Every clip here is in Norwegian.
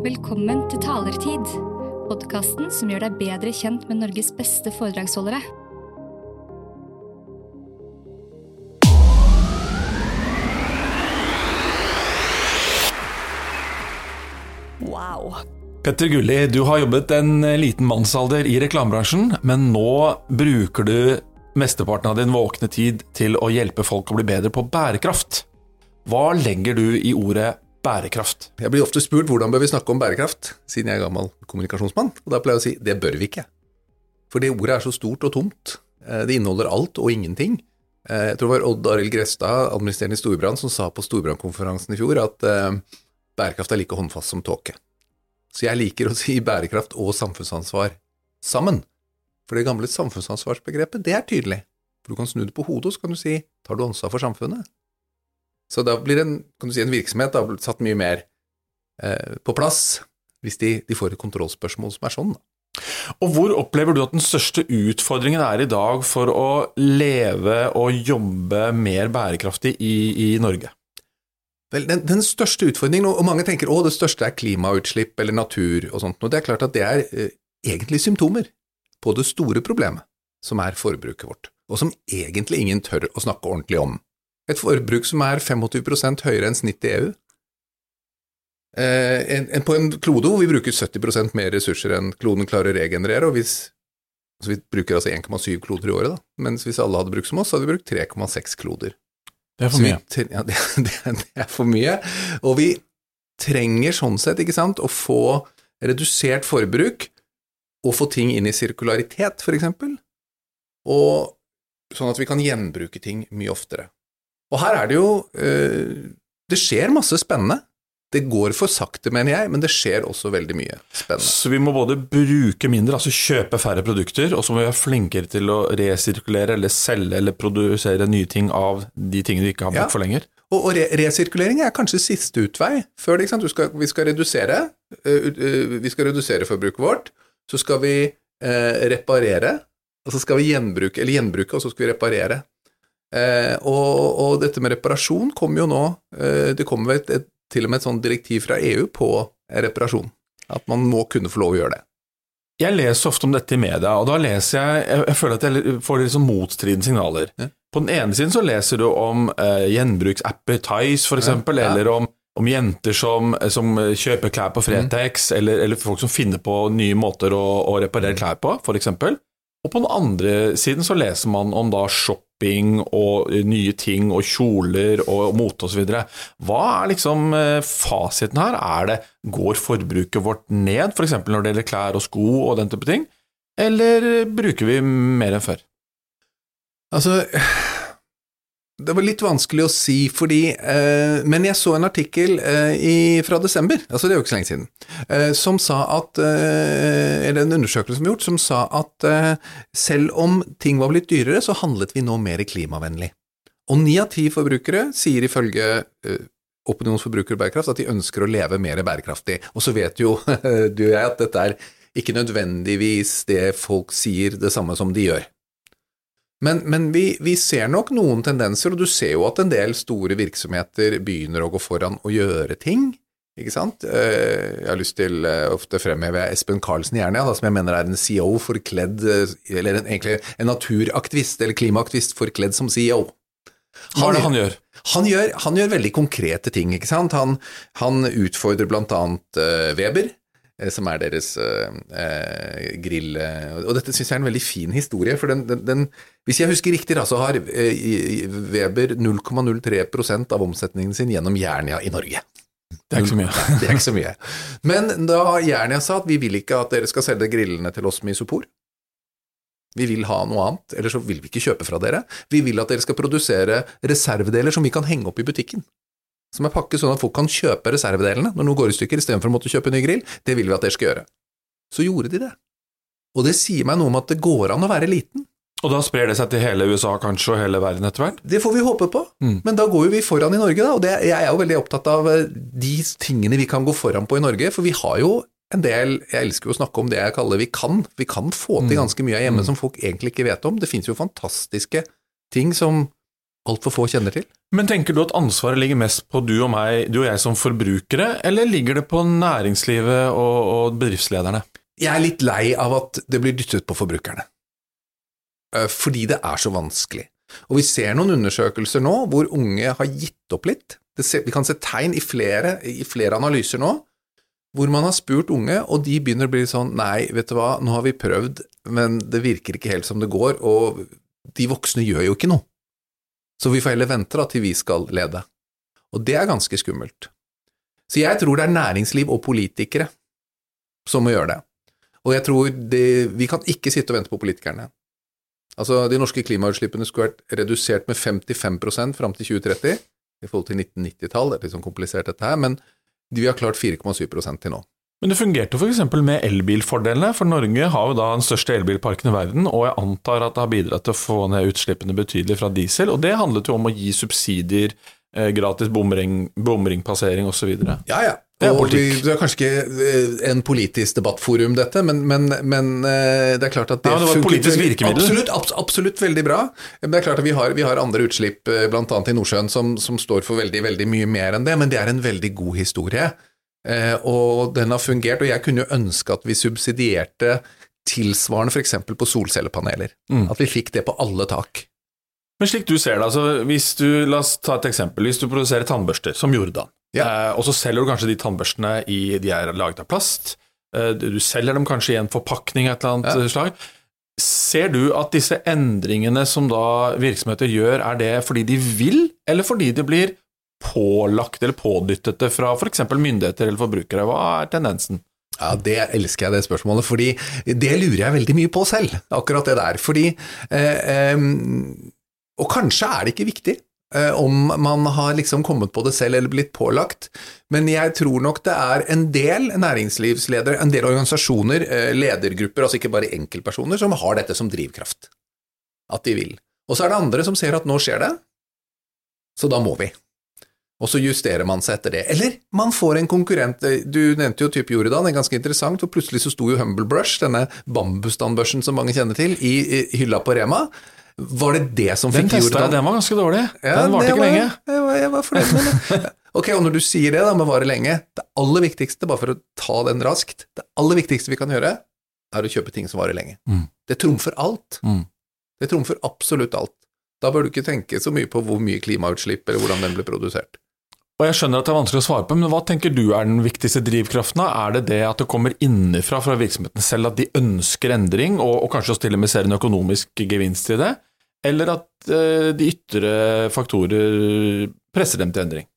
Velkommen til Talertid, podkasten som gjør deg bedre kjent med Norges beste foredragsholdere. Wow. Petter Gulli, du har jobbet en liten mannsalder i reklamebransjen, men nå bruker du mesteparten av din våkne tid til å hjelpe folk å bli bedre på bærekraft. Hva legger du i ordet bærekraft? Jeg blir ofte spurt hvordan bør vi snakke om bærekraft, siden jeg er gammel kommunikasjonsmann. Og da pleier jeg å si det bør vi ikke. For det ordet er så stort og tomt. Eh, Det inneholder alt og ingenting. Eh, Jeg tror det var Odd Arild Grestad, administrerende i Storbrann, som sa på Storbrannkonferansen i fjor at eh, bærekraft er like håndfast som tåke. Så jeg liker å si bærekraft og samfunnsansvar sammen. For det gamle samfunnsansvarsbegrepet, det er tydelig. For du kan snu det på hodet, og så kan du si tar du ansvar for samfunnet? Så da blir en, kan du si, en virksomhet da, satt mye mer eh, på plass hvis de, de får et kontrollspørsmål som er sånn. Da. Og hvor opplever du at den største utfordringen er i dag for å leve og jobbe mer bærekraftig i, i Norge? Vel, den, den største utfordringen, og mange tenker å det største er klimautslipp eller natur og sånt, og det er klart at det er eh, egentlig symptomer på det store problemet, som er forbruket vårt, og som egentlig ingen tør å snakke ordentlig om. Et forbruk som er 25 høyere enn snittet i EU. Eh, en, en, på en klode hvor vi bruker 70% mer ressurser enn kloden klarer å regenerere, og hvis så vi bruker altså 1,7 kloder i året, da. mens hvis alle hadde brukt som oss, så hadde vi brukt 3,6 kloder. Det er Så vi Ja, det, det, det er for mye. Og vi trenger sånn sett, ikke sant, å få redusert forbruk og få ting inn i sirkularitet, for eksempel. Og sånn at vi kan gjenbruke ting mye oftere. Og her er det jo eh, Det skjer masse spennende. Det går for sakte, mener jeg, men det skjer også veldig mye spennende. Så vi må både bruke mindre, altså kjøpe færre produkter, og så må vi være flinkere til å resirkulere eller selge eller produsere nye ting av de tingene vi ikke har Ja. for lenger. Og, og re resirkulering er kanskje siste utvei før det, skal, vi skal redusere øh, øh, Vi skal redusere forbruket vårt, så skal vi eh, reparere, og så skal vi gjenbruke, eller gjenbruke, og så skal vi reparere. Eh, og, og dette med reparasjon kommer jo nå eh, Det kommer et, et, til og med et sånt direktiv fra EU på reparasjon. At man må kunne få lov å gjøre det. Jeg leser ofte om dette i media, og da leser jeg Jeg, jeg føler at jeg får litt sånn motstridende signaler. Ja. På den ene siden så leser du om eh, gjenbruksapper, Tice for eksempel, Ja. eller om, om jenter som, som kjøper klær på Fretex, eller, eller folk som finner på nye måter å, å reparere klær på, eksempel. Og på den andre siden så leser man om da shopping og eh, nye ting og kjoler og mote osv. Hva er liksom eh, fasiten her? Er det, går forbruket vårt ned, f.eks. når det gjelder klær og sko og den type ting, eller bruker vi mer enn før? Altså Det var litt vanskelig å si, fordi eh, Men jeg så en artikkel eh, i, fra desember, altså det er jo ikke så lenge siden, eh, som sa at eh, Eller en undersøkelse som er gjort, som sa at eh, selv om ting var blitt dyrere, så handlet vi nå mer klimavennlig. Og ni av ti forbrukere sier ifølge eh, Opinions forbruker bærekraft at de ønsker å leve mer bærekraftig. Og så vet jo du og jeg at dette er ikke nødvendigvis det folk sier det samme som de gjør. Men, men vi, vi ser nok noen tendenser, og du ser jo at en del store virksomheter begynner å gå foran og gjøre ting. Ikke sant? Eh, Jeg har lyst til eh, ofte fremheve Espen Karlsen i Jernia, som jeg mener er en CEO forkledd eh, Eller en, egentlig en naturaktivist eller klimaaktivist forkledd som CEO. Hva er det han gjør? Han gjør, han gjør veldig konkrete ting, ikke sant. Han, han utfordrer eh, Weber, som er deres eh, eh, grill... eh, og dette syns jeg er en veldig fin historie, for den, den, den Hvis jeg husker riktig, da, så har eh, Weber 0,03% av omsetningen sin gjennom Jernia i Norge. Det er ikke så mye. Det er ikke så mye. Men da Jernia sa at vi vil ikke at dere skal selge grillene til oss med isopor, vi vil ha noe annet, eller så vil vi ikke kjøpe fra dere. Vi vil at dere skal produsere reservedeler som vi kan henge opp i butikken. Som er pakket sånn at folk kan kjøpe reservedelene når noe går i stykker, istedenfor å måtte kjøpe ny grill. Det vil vi at dere skal gjøre. Så gjorde de det. Og det sier meg noe om at det går an å være liten. Og da sprer det seg til hele USA kanskje, og hele verden etter hvert? Det får vi håpe på, Mm. men da går jo vi foran i Norge, da. Og det, jeg er jo veldig opptatt av eh, de tingene vi kan gå foran på i Norge, for vi har jo en del Jeg elsker jo å snakke om det jeg kaller vi kan. Vi kan få til ganske mye her hjemme som folk egentlig ikke vet om. Det finnes jo fantastiske ting som altfor få kjenner til. Men tenker du at ansvaret ligger mest på du og meg, du og jeg som forbrukere, eller ligger det på næringslivet og, og bedriftslederne? Jeg er litt lei av at det blir dyttet på forbrukerne. Eh, Fordi det er så vanskelig. Og vi ser noen undersøkelser nå hvor unge har gitt opp litt. Ser, vi kan se tegn i flere, i flere analyser nå hvor man har spurt unge, og de begynner å bli sånn Nei, vet du hva, nå har vi prøvd, men det virker ikke helt som det går, og de voksne gjør jo ikke noe. Så vi får heller vente da til vi skal lede. Og det er ganske skummelt. Så jeg tror det er næringsliv og politikere som må gjøre det. Og jeg tror det, vi kan ikke sitte og vente på politikerne. Altså, De norske klimautslippene skulle vært redusert med 55% fram til 2030 i forhold til 1990-tall. Det er litt sånn komplisert dette her, men vi har klart 4,7% til nå. Men det fungerte f.eks. med elbilfordelene, for Norge har jo da den største elbilparken i verden, og jeg antar at det har bidratt til å få ned utslippene betydelig fra diesel, og det handlet jo om å gi subsidier, eh, gratis bomring, bomringpassering osv. Ja, ja. Det er og vi, det er kanskje ikke eh, en politisk debattforum, dette, men, men, men eh, det er klart at det, Ja, det var et politisk virkemiddel. Absolutt, abs absolutt veldig bra. Men det er klart at vi har, vi har andre utslipp, bl.a. i Nordsjøen, som, som står for veldig, veldig mye mer enn det, men det er en veldig god historie. Eh, og den har fungert, og jeg kunne jo ønske at vi subsidierte tilsvarende f.eks. på solcellepaneler. Mm. At vi fikk det på alle tak. Men slik du ser det, altså hvis du, la oss ta et eksempel, hvis du produserer tannbørster, som Jordan, Ja. eh, og så selger du kanskje de tannbørstene i, de er laget av plast, eh, du selger dem kanskje i en forpakning av et eller annet Ja. slag, ser du at disse endringene som da virksomheter gjør, er det fordi de vil, eller fordi det blir pålagt eller pådyttet det fra f.eks. myndigheter eller forbrukere? Hva er tendensen? Ja, det elsker jeg det spørsmålet, fordi det lurer jeg veldig mye på selv, akkurat det der. Fordi eh, eh, Og kanskje er det ikke viktig eh, om man har liksom kommet på det selv eller blitt pålagt, men jeg tror nok det er en del næringslivsledere, en del organisasjoner, eh, ledergrupper, altså ikke bare enkeltpersoner, som har dette som drivkraft. At de vil. Og så er det andre som ser at nå skjer det, så da må vi. Og så justerer man seg etter det. Eller man får en konkurrent. Du nevnte jo type Jordan, det er ganske interessant, for plutselig så sto jo Humble Brush, denne bambustannbørsten som mange kjenner til, i, hylla på Rema. Var det det som Den fikk testa jeg, den var ganske dårlig. Ja, den varte ikke var- lenge. Jeg var, jeg var fornøyd med det. Ok, og når du sier det da, med vare lenge, det aller viktigste, bare for å ta den raskt, det aller viktigste vi kan gjøre, er å kjøpe ting som varer lenge. Mm. Det trumfer alt. Mm. Det trumfer absolutt alt. Da bør du ikke tenke så mye på hvor mye klimautslipp eller hvordan den ble produsert. Og jeg skjønner at det er vanskelig å svare på, men hva tenker du er den viktigste drivkraften? Er det det at det kommer innenfra fra virksomheten selv, at de ønsker endring, og, og kanskje også til og med ser en økonomisk gevinst i det? Eller at eh, de ytre faktorer presser dem til endring?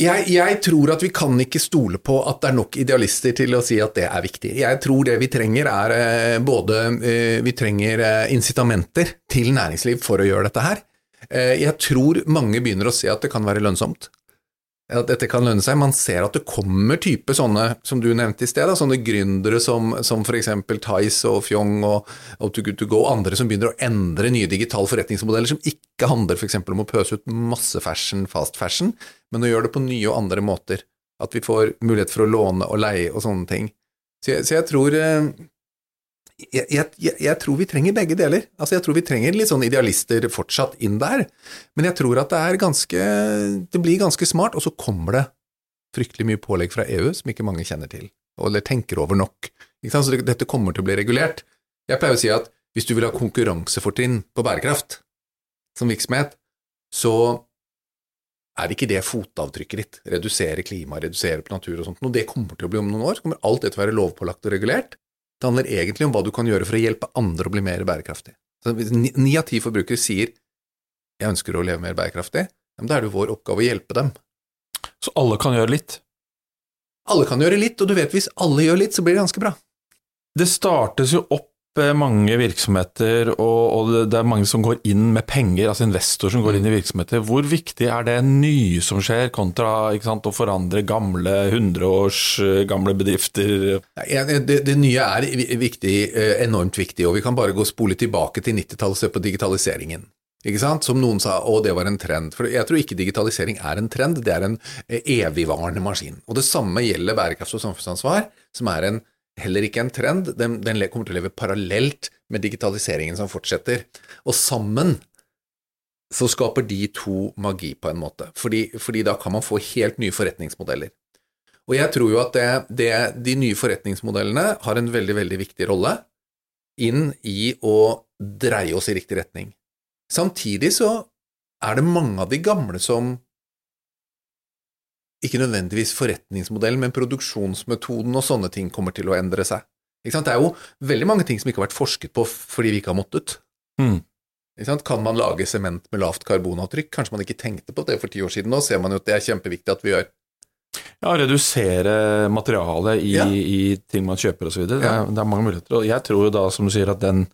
Jeg, jeg tror at vi kan ikke stole på at det er nok idealister til å si at det er viktig. Jeg tror det vi trenger er eh, både eh, Vi trenger eh, incitamenter til næringsliv for å gjøre dette her. Eh, Jeg tror mange begynner å se at det kan være lønnsomt. At dette kan lønne seg. Man ser at det kommer type sånne, som du nevnte i sted, da, sånne gründere som, som f.eks. Tice og Fjong og, To Go, og andre som begynner å endre nye digitale forretningsmodeller som ikke handler f.eks. om å pøse ut masse fashion, fast fashion, men å gjøre det på nye og andre måter. At vi får mulighet for å låne og leie og sånne ting. Så jeg, så jeg tror eh, jeg, jeg, jeg, tror vi trenger begge deler. Altså Jeg tror vi trenger litt sånn idealister fortsatt inn der, men jeg tror at det er ganske Det blir ganske smart, og så kommer det fryktelig mye pålegg fra EU som ikke mange kjenner til, eller tenker over nok. Ikke sant? Så dette kommer til å bli regulert. Jeg pleier å si at hvis du vil ha konkurransefortrinn på bærekraft som virksomhet, så er ikke det fotavtrykket ditt. Redusere klima, redusere på natur og sånt. Og det kommer til å bli om noen år. Så kommer alt det til å være lovpålagt og regulert. Det handler egentlig om hva du kan gjøre for å hjelpe andre å bli mer bærekraftig. Ni av ti forbrukere sier 'jeg ønsker å leve mer bærekraftig', men da er det jo vår oppgave å hjelpe dem. Så alle kan gjøre litt? Alle kan gjøre litt, og du vet hvis alle gjør litt, så blir det ganske bra. Det startes jo opp mange virksomheter, og, og det- er mange som går inn med penger, altså investorer som går inn i virksomheter. Hvor viktig er det nye som skjer, kontra sant, å forandre gamle, 100 års eh, gamle bedrifter? Det, det nye er viktig, eh, enormt viktig, og vi kan bare gå spole tilbake til 90-tallet og se på digitaliseringen. Som noen sa, å det var en trend. For jeg tror ikke digitalisering er en trend, det er en eh, evigvarende maskin. Og det samme gjelder bærekraft og samfunnsansvar, som er en, heller ikke en trend. Den, den kommer til å leve parallelt med digitaliseringen som fortsetter. Og sammen så skaper de to magi på en måte. Fordi, fordi da kan man få helt nye forretningsmodeller. Og jeg tror jo at det, det, de nye forretningsmodellene har en veldig, veldig viktig rolle inn i å dreie oss i riktig retning. Samtidig så er det mange av de gamle som ikke nødvendigvis forretningsmodellen, men produksjonsmetoden og sånne ting kommer til å endre seg. Det er jo veldig mange ting som ikke har vært forsket på fordi vi ikke har måttet. Mm. Kan man lage sement med lavt karbonavtrykk? Kanskje man ikke tenkte på det for ti år siden. Nå ser man jo at det er kjempeviktig at vi gjør. Ja, redusere materialet i, Ja. i ting man kjøper osv. Det, Ja. det er mange muligheter. Og jeg tror jo da, som du sier, at den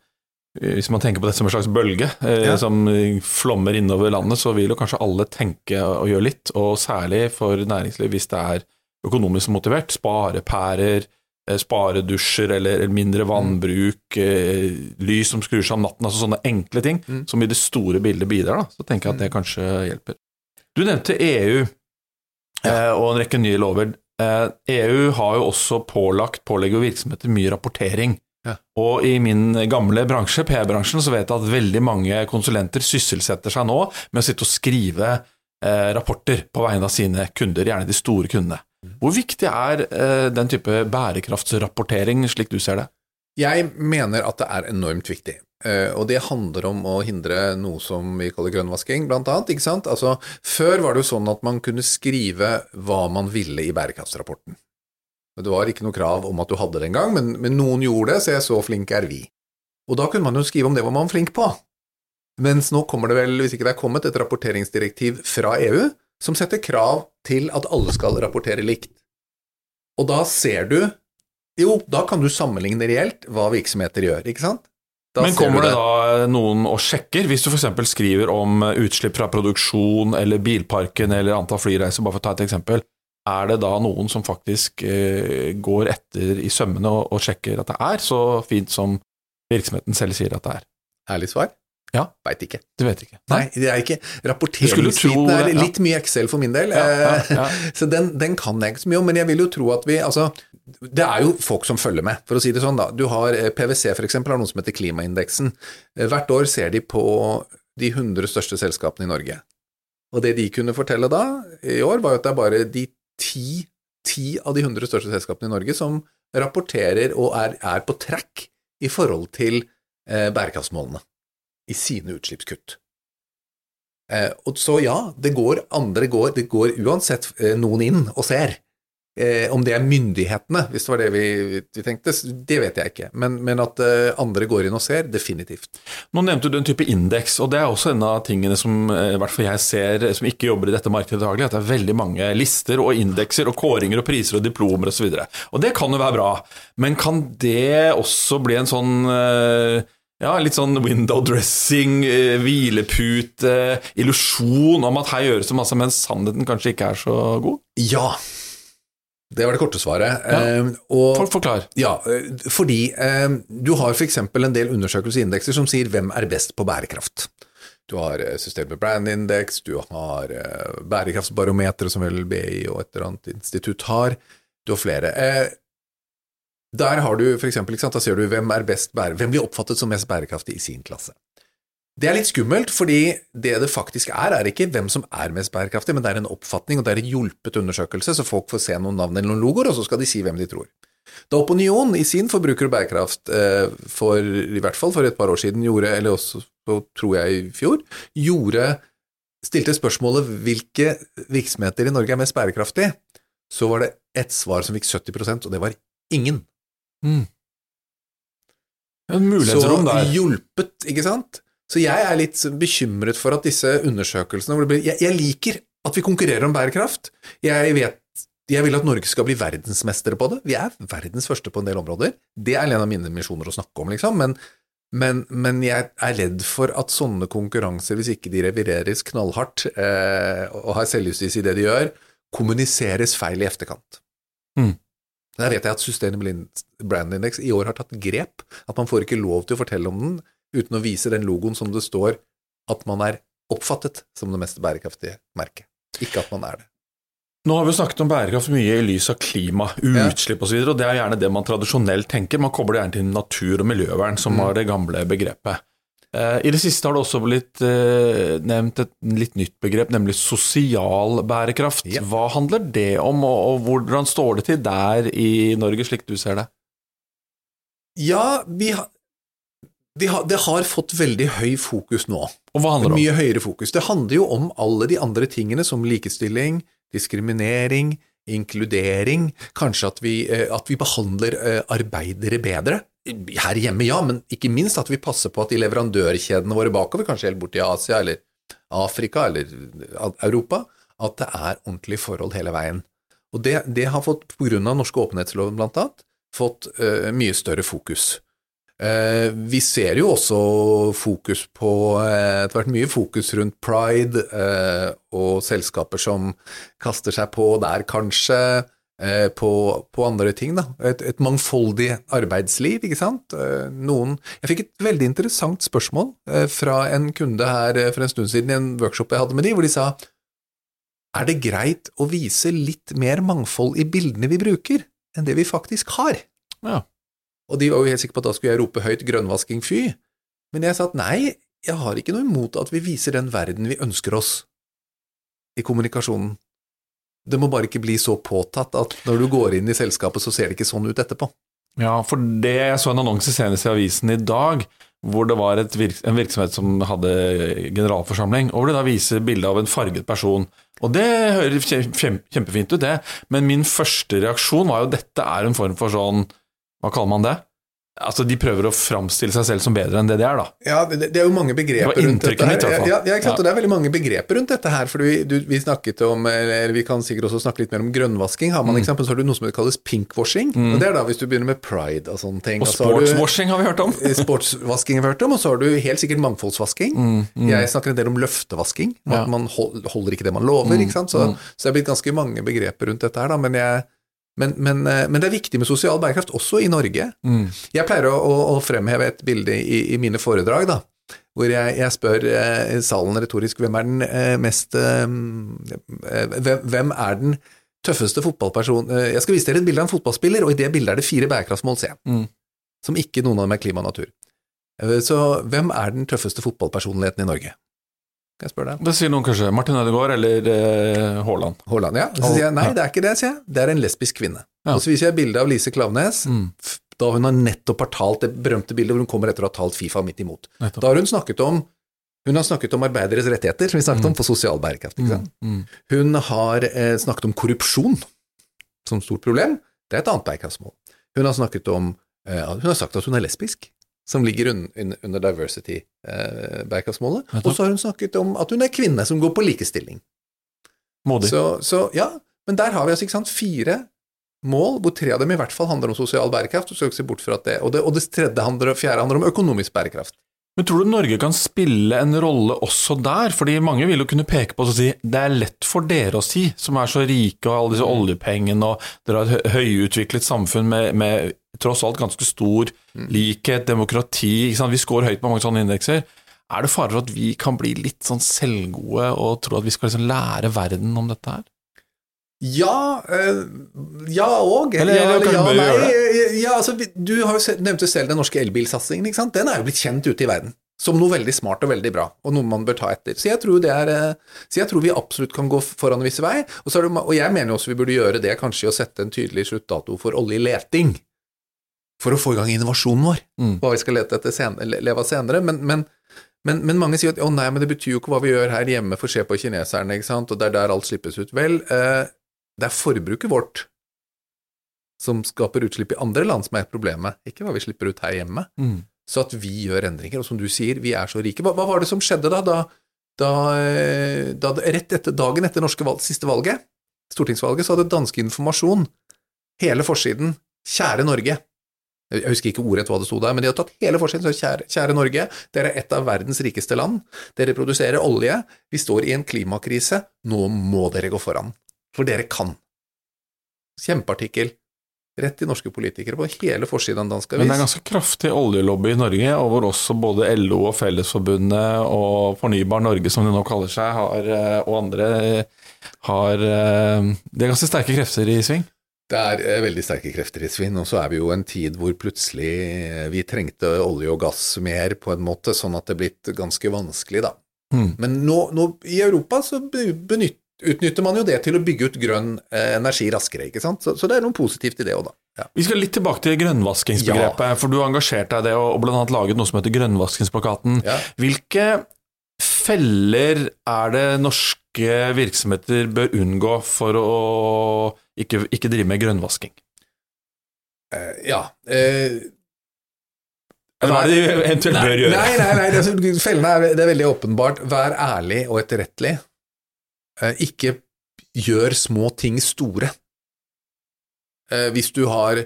hvis man tenker på det som en slags bølge eh, Ja. som flommer innover landet, så vil jo kanskje alle tenke og gjøre litt, og særlig for næringsliv hvis det er økonomisk motivert. Sparepærer, eh, sparedusjer eller mindre vannbruk, eh, lys som skrur seg om natten, altså sånne enkle ting Mm. som i det store bildet bidrar. Da. Så tenker jeg at det kanskje hjelper. Du nevnte EU eh, og en rekke nye lover. Eh, EU har jo også pålagt, pålegger virksomheter mye rapportering. Ja. Og i min gamle bransje, PR-bransjen, så vet jeg at veldig mange konsulenter sysselsetter seg nå med å sitte og skrive eh, rapporter på vegne av sine kunder, gjerne de store kundene. Hvor viktig er eh, den type bærekraftsrapportering, slik du ser det? Jeg mener at det er enormt viktig. Eh, og det handler om å hindre noe som vi kaller grønnvasking, blant annet. Ikke sant? Altså, før var det jo sånn at man kunne skrive hva man ville i bærekraftsrapporten. Det var ikke noe krav om at du hadde det engang, men, men noen gjorde det, så jeg så flinke er vi. Og da kunne man jo skrive om det var man flink på. Mens nå kommer det vel, hvis ikke det er kommet, et rapporteringsdirektiv fra EU som setter krav til at alle skal rapportere likt. Og da ser du Jo, da kan du sammenligne reelt hva virksomheter gjør, ikke sant? Da Men kommer det da noen og sjekker, hvis du f.eks. skriver om utslipp fra produksjon eller bilparken eller antall flyreiser, bare for å ta et eksempel, er det da noen som faktisk eh, går etter i sømmene og, og sjekker at det er så fint som virksomheten selv sier at det er? Ærlig svar? Ja. Veit ikke. Du vet ikke? Nei, det er ikke Rapporteringstiden er litt ja. mye Excel for min del, Ja, ja, eh, så den, den kan jeg ikke så mye om. Men jeg vil jo tro at vi Altså, det er jo folk som følger med, for å si det sånn, da. Du har eh, PwC eksempel, har noe som heter Klimaindeksen. Eh, Hvert år ser de på de 100 største selskapene i Norge. Og det de kunne fortelle da, i år, var jo at det er bare de ti, ti av de 100 største selskapene i Norge som rapporterer og er, er på track i forhold til eh, bærekraftsmålene i sine utslippskutt. Eh, og så ja, det går andre går, det går uansett eh, noen inn og ser. Eh, om det er myndighetene, hvis det var det vi, vi tenkte, det vet jeg ikke. Men, men at eh, andre går inn og ser, definitivt. Nå nevnte du en type indeks, og det er også en av tingene som eh, i hvert fall jeg ser som ikke jobber i dette markedet daglig, at det er veldig mange lister og indekser og kåringer og priser og diplomer osv. Og, så og det kan jo være bra, men kan det også bli en sånn eh, ja, litt sånn window dressing, eh, hvilepute, illusjon om at her gjøres det masse, mens sannheten kanskje ikke er så god? Ja. Det var det korte svaret. Ja. Eh, og, For, forklar. Ja, eh, fordi eh, du har f.eks. en del undersøkelser og indekser som sier hvem er best på bærekraft. Du har Systemet Sustainable Brand Index, du har eh, bærekraftsbarometeret som vel BI og et eller annet institutt har, du har flere. Eh, der har du for eksempel, sant, da ser du hvem er best bære, hvem blir oppfattet som mest bærekraftig i sin klasse. Det er litt skummelt, fordi det det faktisk er, er ikke hvem som er mest bærekraftig, men det er en oppfatning, og det er en hjulpet undersøkelse, så folk får se noen navn eller noen logoer, og så skal de si hvem de tror. Da Opinion i sin forbruker- og bærekraft eh, for i hvert fall for et par år siden gjorde, eller også tror jeg i fjor, gjorde stilte spørsmålet hvilke virksomheter i Norge er mest bærekraftige, så var det ett svar som fikk 70% og det var ingen. En mulighetsrom så der. hjulpet, ikke sant? Så jeg er litt bekymret for at disse undersøkelsene blir, jeg, jeg liker at vi konkurrerer om bærekraft. Jeg vet jeg vil at Norge skal bli verdensmestere på det. Vi er verdens første på en del områder. Det er en av mine misjoner å snakke om, liksom. Men, men, men jeg er redd for at sånne konkurranser, hvis ikke de revireres knallhardt eh, og har selvjustis i det de gjør, kommuniseres feil i efterkant. Mm. Der vet jeg at Sustainable Brand Index i år har tatt grep. At man får ikke lov til å fortelle om den uten å vise den logoen som det står at man er oppfattet som det mest bærekraftige merket. Ikke at man er det. Nå har vi jo snakket om bærekraft mye i lys av klima, utslipp osv., og, så videre, og det er gjerne det man tradisjonelt tenker. Man kobler gjerne til natur og miljøvern, som Mm. var det gamle begrepet. Eh, I det siste har det også blitt eh, nevnt et litt nytt begrep, nemlig sosial bærekraft. Ja. Hva handler det om, og, og hvordan står det til der i Norge, slik du ser det? Ja, vi har de har, det har fått veldig høy fokus nå. Og hva handler det om? Mye høyere fokus. Det handler jo om alle de andre tingene som likestilling, diskriminering, inkludering, kanskje at vi, eh, at vi behandler eh, arbeidere bedre. Her hjemme, ja, men ikke minst at vi passer på at de leverandørkjedene våre bakover, kanskje helt bort til Asia eller Afrika eller Europa, at det er ordentlige forhold hele veien. Og det, det har fått, på grunn av norske åpenhetsloven blant annet, fått uh, mye større fokus. Eh, vi ser jo også fokus på eh, Det har vært mye fokus rundt pride eh, og selskaper som kaster seg på der, kanskje. På, på andre ting, da. Et, et mangfoldig arbeidsliv, ikke sant. Noen Jeg fikk et veldig interessant spørsmål fra en kunde her for en stund siden i en workshop jeg hadde med de, hvor de sa er det greit å vise litt mer mangfold i bildene vi bruker, enn det vi faktisk har? Ja. Og de var jo helt sikre på at da skulle jeg rope høyt 'grønnvasking fy', men jeg sa at nei, jeg har ikke noe imot at vi viser den verden vi ønsker oss i kommunikasjonen. Det må bare ikke bli så påtatt at når du går inn i selskapet, så ser det ikke sånn ut etterpå. Ja, for det jeg så en annonse senest i avisen i dag, hvor det var virks en virksomhet som hadde generalforsamling, og hvor det da viser bilde av en farget person. Og det høres kjem- kjem- kjempefint ut, det, men min første reaksjon var jo dette er en form for sånn Hva kaller man det? Altså, de prøver å framstille seg selv som bedre enn det de er, da. Ja, det, det er jo mange begreper Det rundt dette her. mitt. Ja, ja, klart. Ja. Og det er veldig mange begreper rundt dette her. For vi, du, vi snakket om, eller vi kan sikkert også snakke litt mer om grønnvasking. Har man Mm. eksempel, så har du noe som kalles pinkwashing. Og det er da hvis du begynner med pride og sånne ting. Og så sportswashing har vi hørt om. Sportsvasking har vi hørt om, og så har du helt sikkert mangfoldsvasking. Jeg snakker en del om løftevasking. Ja. Mm, Man holder ikke det man lover, ikke sant. Så, så det er blitt ganske mange begreper rundt dette her, da. Men, jeg, men, men, eh, men det er viktig med sosial bærekraft, også i Norge. Mm. Jeg pleier å, å, å fremheve et bilde i, i mine foredrag, da. Hvor jeg, jeg spør eh, salen retorisk hvem er den eh, mest eh, eh, hvem, er den tøffeste fotballpersonen eh, Jeg skal vise dere et bilde av en fotballspiller, og i det bildet er det fire bærekraftsmål, C, Mm. Som ikke noen av dem er klima og natur. Så hvem er den tøffeste fotballpersonligheten i Norge? Kan jeg spørre deg? Det sier noen kanskje. Martin Ødegaard eller eh, Haaland. Haaland, ja. Så sier jeg nei, det er ikke det, sier jeg. Det er en lesbisk kvinne. Ja. Og så viser jeg bilde av Lise Klaveness, Mm. da hun har nettopp har talt det berømte bildet hvor hun kommer etter å ha talt Fifa midt imot. Nettopp. Da har hun snakket om hun har snakket om arbeideres rettigheter, som vi snakket om, for sosial bærekraft. Sant? Mm. Hun har eh, snakket om korrupsjon som stort problem. Det er et annet bærekraftsmål. Hun har snakket om eh, Hun har sagt at hun er lesbisk, som ligger un, un, under diversity-bærekraftsmålet. Eh, og så har hun snakket om at hun er kvinne, som går på likestilling. Modig. Så, så ja, men der har vi altså ikke sant, fire mål, hvor tre av dem i hvert fall handler om sosial bærekraft, skal vi se bort fra at det, og, det, og det tredje handler, fjerde handler om økonomisk bærekraft. Men tror du Norge kan spille en rolle også der? Fordi mange vil jo kunne peke på oss og si det er lett for dere å si, som er så rike og alle disse oljepengene, og dere har et høyutviklet samfunn med, med tross alt ganske stor likhet, demokrati, vi scorer høyt på mange sånne indekser. Er det fare for at vi kan bli litt sånn selvgode og tro at vi skal liksom lære verden om dette her? Ja, øh, ja og Eller- ja, eller ja, nei, eh, ja, altså, Du har jo nevnte selv den norske elbilsatsingen. ikke sant? Den er jo blitt kjent ute i verden som noe veldig smart og veldig bra, og noe man bør ta etter. Så jeg tror, det er, eh, så jeg tror vi absolutt kan gå foran en viss vei. Og, så er det, og jeg mener også vi burde gjøre det kanskje å sette en tydelig sluttdato for oljeleting. For å få i gang innovasjonen vår. Mm. Hva vi skal lete etter senere, leve av senere. Men, men, men, men mange sier at å nei, men det betyr jo ikke hva vi gjør her hjemme, for se på kineserne, ikke sant, og det er der alt slippes ut. Vel, eh, det er forbruket vårt som skaper utslipp i andre land som er problemet, ikke hva vi slipper ut her hjemme. Mm. Så at vi gjør endringer, og som du sier, vi er så rike. Hva, hva var det som skjedde da, da, da, eh, da rett etter dagen etter norske valg, siste valget, stortingsvalget, så hadde dansk informasjon hele forsiden 'Kjære Norge'. Jeg husker ikke ordrett hva det sto der, men de har tatt hele forsiden. Så kjære, kjære Norge, dere er et av verdens rikeste land. Dere produserer olje. Vi står i en klimakrise. Nå må dere gå foran. For dere kan. Kjempeartikkel. Rett til norske politikere på hele forsiden av en dansk Men det er ganske kraftig oljelobby i Norge, og hvor også både LO og Fellesforbundet og Fornybar Norge, som det nå kaller seg, har, eh, og andre eh, har De Det er ganske sterke krefter i sving. Det er eh, veldig sterke krefter i svinn, og så er vi jo en tid hvor plutselig eh, vi trengte olje og gass mer, på en måte, sånn at det er blitt ganske vanskelig, da. Mm. Men nå, nå i Europa så be- benytt, utnytter man jo det til å bygge ut grønn eh, energi raskere, ikke sant. Så, så det er noe positivt i det òg, da. Ja. Vi skal litt tilbake til grønnvaskingsbegrepet, for du har engasjert deg i det og og annet laget noe som heter Grønnvaskingsplakaten. Ja. Hvilke feller er det norske virksomheter bør unngå for å ikke, ikke drive med grønnvasking? Uh, ja. Uh, hva er det de eventuelt bør gjøre? Nei, nei, nei, det, er- fellene er, det er veldig åpenbart. Vær ærlig og etterrettelig. Uh, ikke gjør små ting store. Hvis du har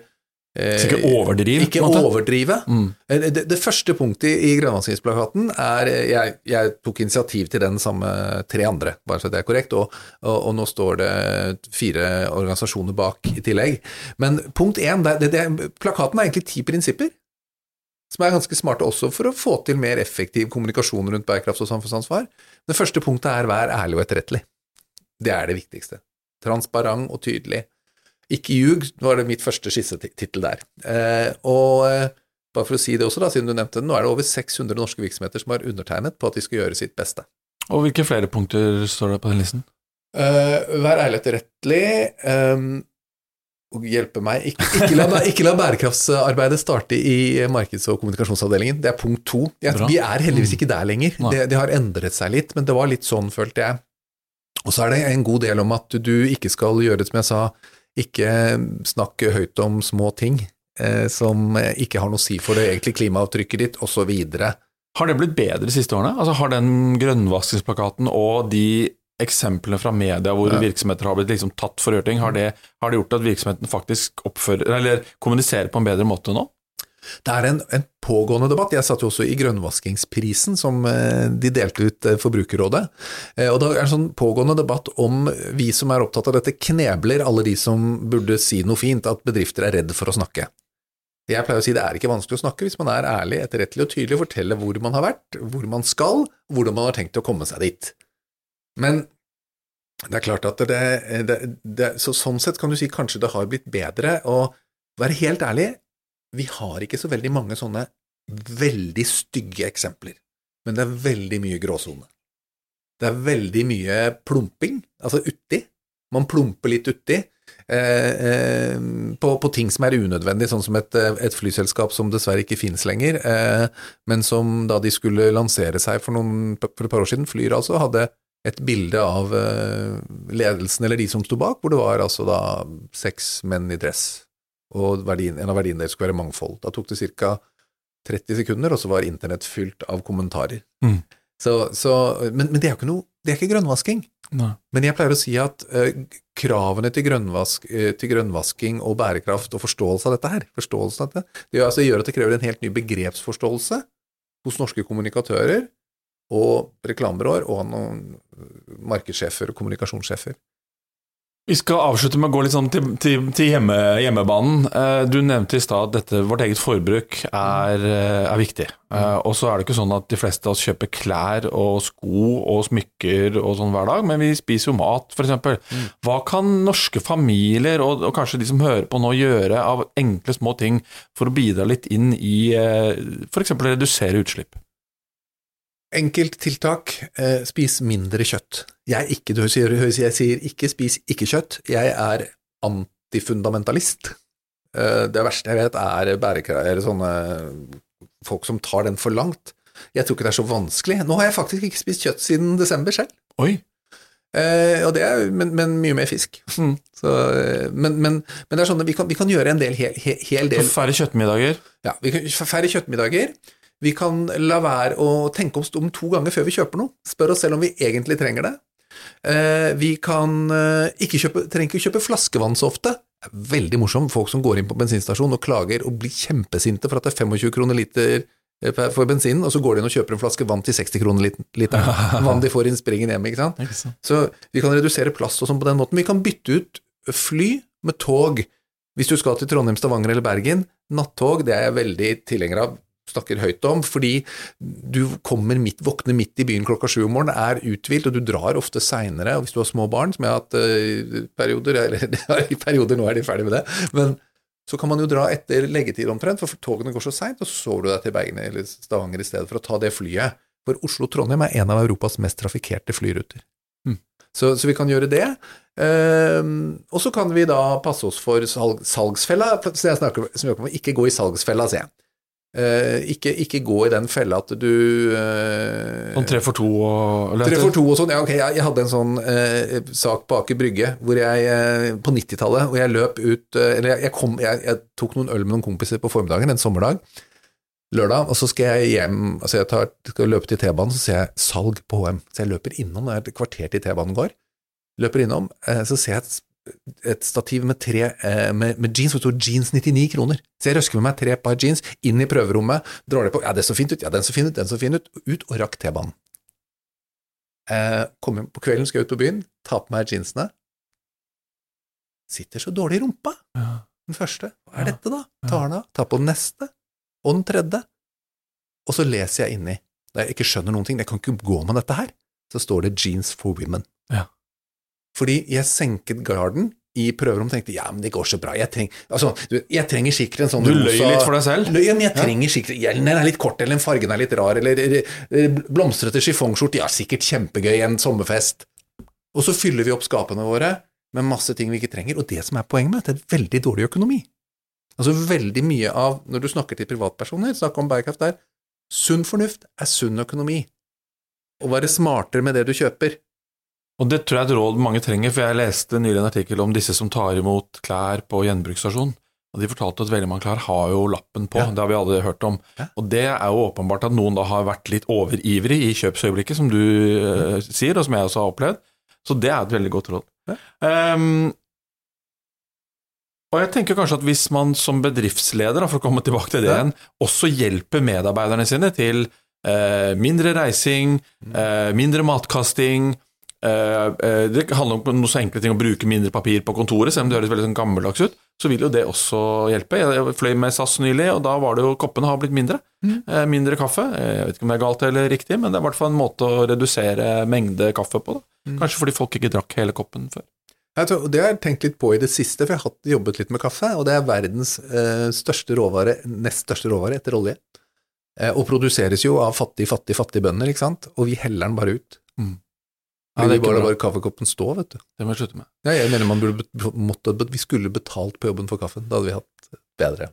Så ikke overdriv, Ikke overdrive. Mm. Eh, Det, det første punktet i grønnvaskingsplakaten er eh, jeg, jeg tok initiativ til den sammen med tre andre, bare så det er korrekt, og, og, og nå står det fire organisasjoner bak i tillegg. Men punkt én, det, det, det, plakaten er egentlig ti prinsipper, som er ganske smarte også for å få til mer effektiv kommunikasjon rundt bærekraft og samfunnsansvar. Det første punktet er vær ærlig og etterrettelig. Det er det viktigste. Transparent og tydelig. Ikke ljug, var det mitt første skissetittel der. Eh, og eh, bare for å si det også, da, siden du nevnte det, nå er det over 600 norske virksomheter som har undertegnet på at de skal gjøre sitt beste. Og hvilke flere punkter står det på den listen? Eh, vær ærlig etterrettelig. Um, og hjelpe meg. Ikke, ikke, la, ikke la bærekraftsarbeidet starte i markeds- og kommunikasjonsavdelingen. Det er punkt to. Jeg, vi er heldigvis ikke der lenger. Det, det har endret seg litt, men det var litt sånn, følte jeg. Og så er det en god del om at du ikke skal gjøre det som jeg sa, ikke snakke høyt om små ting eh, som ikke har noe å si for det egentlig klimaavtrykket ditt, osv. Har det blitt bedre de siste årene? Altså Har den grønnvaskingsplakaten og de eksemplene fra media hvor Ja. virksomheter har blitt liksom tatt for å gjøre ting, har det, har det gjort at virksomheten faktisk oppfører, eller kommuniserer på en bedre måte nå? Det er en, en pågående debatt. Jeg satt jo også i grønnvaskingsprisen som eh, de delte ut eh, Forbrukerrådet. Eh, Og det er en sånn pågående debatt om vi som er opptatt av dette, knebler alle de som burde si noe fint, at bedrifter er redd for å snakke. Jeg pleier å si det er ikke vanskelig å snakke hvis man er ærlig, etterrettelig og tydelig forteller hvor man har vært, hvor man skal, hvordan man har tenkt å komme seg dit. Men det er klart at det, det, det så Sånn sett kan du si kanskje det har blitt bedre. å være helt ærlig, vi har ikke så veldig mange sånne veldig stygge eksempler, men det er veldig mye gråsone. Det er veldig mye plumping, altså uti. Man plumper litt uti eh, eh, på, på ting som er unødvendig, sånn som et, eh, et flyselskap som dessverre ikke finnes lenger, eh, men som da de skulle lansere seg for, noen, for et par år siden, Flyr altså, hadde et bilde av eh, ledelsen eller de som sto bak, hvor det var altså da seks menn i dress og verdien, en av verdiene deres skulle være mangfold. Da tok det ca. 30 sekunder, og så var internett fylt av kommentarer. Mm. Så, så, men, men det er noe, det er ikke grønnvasking. Nei. Men jeg pleier å si at uh, kravene til, grønnvask, uh, til grønnvasking og bærekraft og forståelse av dette her, forståelse av dette, det altså, gjør at det krever en helt ny begrepsforståelse hos norske kommunikatører og reklamebyråer og markedssjefer og kommunikasjonssjefer. Vi skal avslutte med å gå litt sånn til, til, til hjemme, hjemmebanen. Eh, Du nevnte i stad at dette, vårt eget forbruk er, eh, er viktig. Eh, Og så er det ikke sånn at de fleste av oss kjøper klær og sko og smykker og sånn hver dag, men vi spiser jo mat, f.eks. Hva kan norske familier, og, og kanskje de som hører på nå, gjøre av enkle små ting for å bidra litt inn i f.eks. å redusere utslipp? Enkelttiltak, eh, spis mindre kjøtt. Jeg ikke, du sier, jeg sier ikke spis ikke kjøtt, jeg er antifundamentalist. Eh, det verste jeg vet er bærekraft, sånne folk som tar den for langt. Jeg tror ikke det er så vanskelig. Nå har jeg faktisk ikke spist kjøtt siden desember selv, Oi! eh, og det er, men, men mye mer fisk. Mm. Så, eh, men, men, men det er sånn at vi kan, vi kan gjøre en del, hel, hel del færre kjøttmiddager. ja, vi kan færre kjøttmiddager. Vi kan la være å tenke oss om to ganger før vi kjøper noe. Spør oss selv om vi egentlig trenger det. Eh, vi kan eh, ikke kjøpe, trenger ikke kjøpe flaskevann så ofte. Det er veldig morsomt, folk som går inn på bensinstasjonen og klager og blir kjempesinte for at det er 25 kroner liter eh, for bensinen, og så går de inn og kjøper en flaske vann til 60 kroner lit- literen. Vann de får inn springen hjemme, ikke sant. Ikke sant? Så vi kan redusere plast og sånn på den måten. Vi kan bytte ut fly med tog. Hvis du skal til Trondheim, Stavanger eller Bergen, nattog det er jeg veldig tilhenger av. snakker høyt om, fordi du kommer midt, våkner midt i byen klokka sju om morgenen, er uthvilt, og du drar ofte seinere. Hvis du har små barn, som jeg har hatt i perioder, eller i perioder nå er de ferdig med det, men så kan man jo dra etter leggetid omtrent, for togene går så seint, og så sover du deg til Bergen eller Stavanger i stedet for å ta det flyet. For Oslo-Trondheim er en av Europas mest trafikkerte flyruter. Mm. Så, så, vi kan gjøre det. Uh, og så kan vi da passe oss for salg, salgsfella, så jeg snakker, som jeg ikke gå i salgsfella, sier jeg. Uh, ikke, ikke, gå i den fella at du uh, Sånn tre for to og Tre for to og sånn, ja ok. Jeg, jeg hadde en sånn eh, sak på Aker Brygge hvor jeg, på 90-tallet, hvor jeg løp ut Eller jeg, jeg, kom, jeg, tok noen øl med noen kompiser på formiddagen en sommerdag, lørdag, og så skal jeg hjem Altså jeg tar, skal løpe til T-banen, så ser jeg salg på HM. Så jeg løper innom, det er et kvarter til T-banen går. Løper innom, så ser jeg et et stativ med, tre, eh, med, med jeans det står jeans 99 kroner. Så jeg røsker med meg tre par jeans inn i prøverommet, drar det på, ja, det så fint ut, ja, den så fin ut, den så fin ut, ut og rakk T-banen. Eh, kommer på kvelden, skal jeg ut på byen, ta på meg jeansene. Sitter så dårlig i rumpa, ja. den første. Hva er ja. dette, da? Tar den av, tar på den neste, og den tredje. Og så leser jeg inni, da jeg ikke skjønner noen ting, jeg kan ikke gå med dette her, så står det Jeans for Women. Ja. Fordi jeg senket garden i prøverom og tenkte ja, men det går så bra. Jeg, treng, altså, jeg trenger sikkert en sånn Du løy rosa, litt for deg selv? Løy, men jeg trenger sikkert Hjelmen er litt kort, eller fargen er litt rar, eller blomstrete chiffongskjorte. Ja, sikkert kjempegøy, en sommerfest. Og så fyller vi opp skapene våre med masse ting vi ikke trenger. Og det som er poenget med det, er veldig dårlig økonomi. Altså veldig mye av, når du snakker til privatpersoner, snakk om bærekraft der, sunn fornuft er sunn økonomi. Å være smartere med det du kjøper. Og det tror jeg er et råd mange trenger, for jeg leste nylig en artikkel om disse som tar imot klær på gjenbruksstasjon. Og De fortalte at veldig mange klær har jo lappen på, ja. det har vi alle hørt om. Ja. Og det er jo åpenbart at noen da har vært litt overivrig i kjøpsøyeblikket, som du uh, sier, og som jeg også har opplevd. Så det er et veldig godt råd. Ja. Um, og jeg tenker kanskje at hvis man som bedriftsleder, for å komme tilbake til det igjen, også hjelper medarbeiderne sine til eh, mindre reising, eh, mindre matkasting, Eh, eh, det handler om noe så enkle ting å bruke mindre papir på kontoret, selv om det høres veldig sånn gammeldags ut. Så vil jo det også hjelpe. Jeg fløy med SAS nylig, og da var det jo koppene har blitt mindre. Mm. Eh, mindre kaffe. Jeg vet ikke om det er galt eller riktig, men det er i hvert fall en måte å redusere mengde kaffe på. Mm. Kanskje fordi folk ikke drakk hele koppen før. Tror, det har jeg tenkt litt på i det siste, for jeg har jobbet litt med kaffe, og det er verdens eh, største råvare, nest største råvare etter olje. Eh, og produseres jo av fattige, fattige, fattige bønder, ikke sant, og vi heller den bare ut. Mm. Ja, det bare bare kaffekoppen stå, vet du. Det må jeg slutte med. Ja, jeg mener man burde, måtte, vi skulle betalt på jobben for kaffen. Da hadde vi hatt bedre.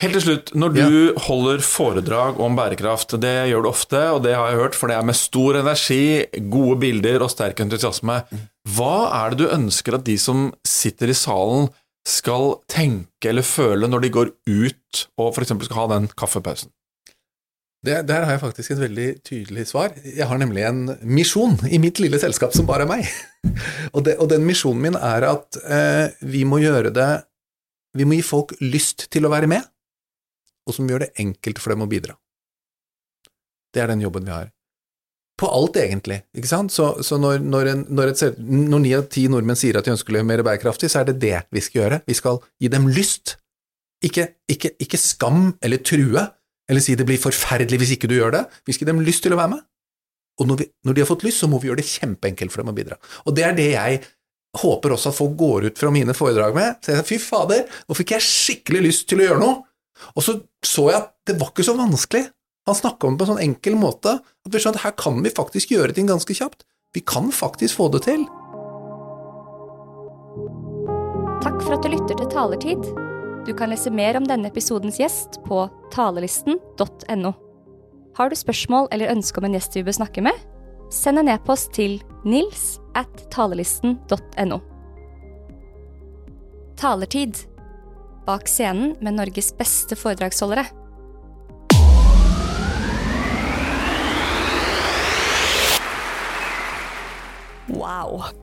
Helt til slutt, når du ja. holder foredrag om bærekraft, det gjør du ofte, og det har jeg hørt, for det er med stor energi, gode bilder og sterk entusiasme. Mm. Hva er det du ønsker at de som sitter i salen, skal tenke eller føle når de går ut og f.eks. skal ha den kaffepausen? Det, der har jeg faktisk et veldig tydelig svar. Jeg har nemlig en misjon i mitt lille selskap som bare er meg. og, det, og, den misjonen min er at eh, vi må gjøre det Vi må gi folk lyst til å være med, og som gjør det enkelt for dem å bidra. Det er den jobben vi har. På alt, egentlig. ikke sant? Så, så når, når, ni av ti nordmenn sier at de ønsker å leve mer bærekraftig, så er det det vi skal gjøre. Vi skal gi dem lyst. Ikke, ikke, ikke skam eller true eller si det blir forferdelig hvis ikke du gjør det. Vi skal gi dem lyst til å være med. Og når, vi, når, de har fått lyst, så må vi gjøre det kjempeenkelt for dem å bidra. Og det er det jeg håper også at folk går ut fra mine foredrag med. Så jeg sa, Fy fader, nå fikk jeg skikkelig lyst til å gjøre noe. Og så så jeg at det var ikke så vanskelig. Han snakka om det på en sånn enkel måte at vi skjønner at her kan vi faktisk gjøre ting ganske kjapt. Vi kan faktisk få det til. Takk for at du lytter til Talertid. Du kan lese mer om denne episodens gjest på talelisten.no. Har du spørsmål eller ønske om en gjest vi bør snakke med? Send en e-post til nils at talelisten.no. Talertid. Bak scenen med Norges beste foredragsholdere. Wow.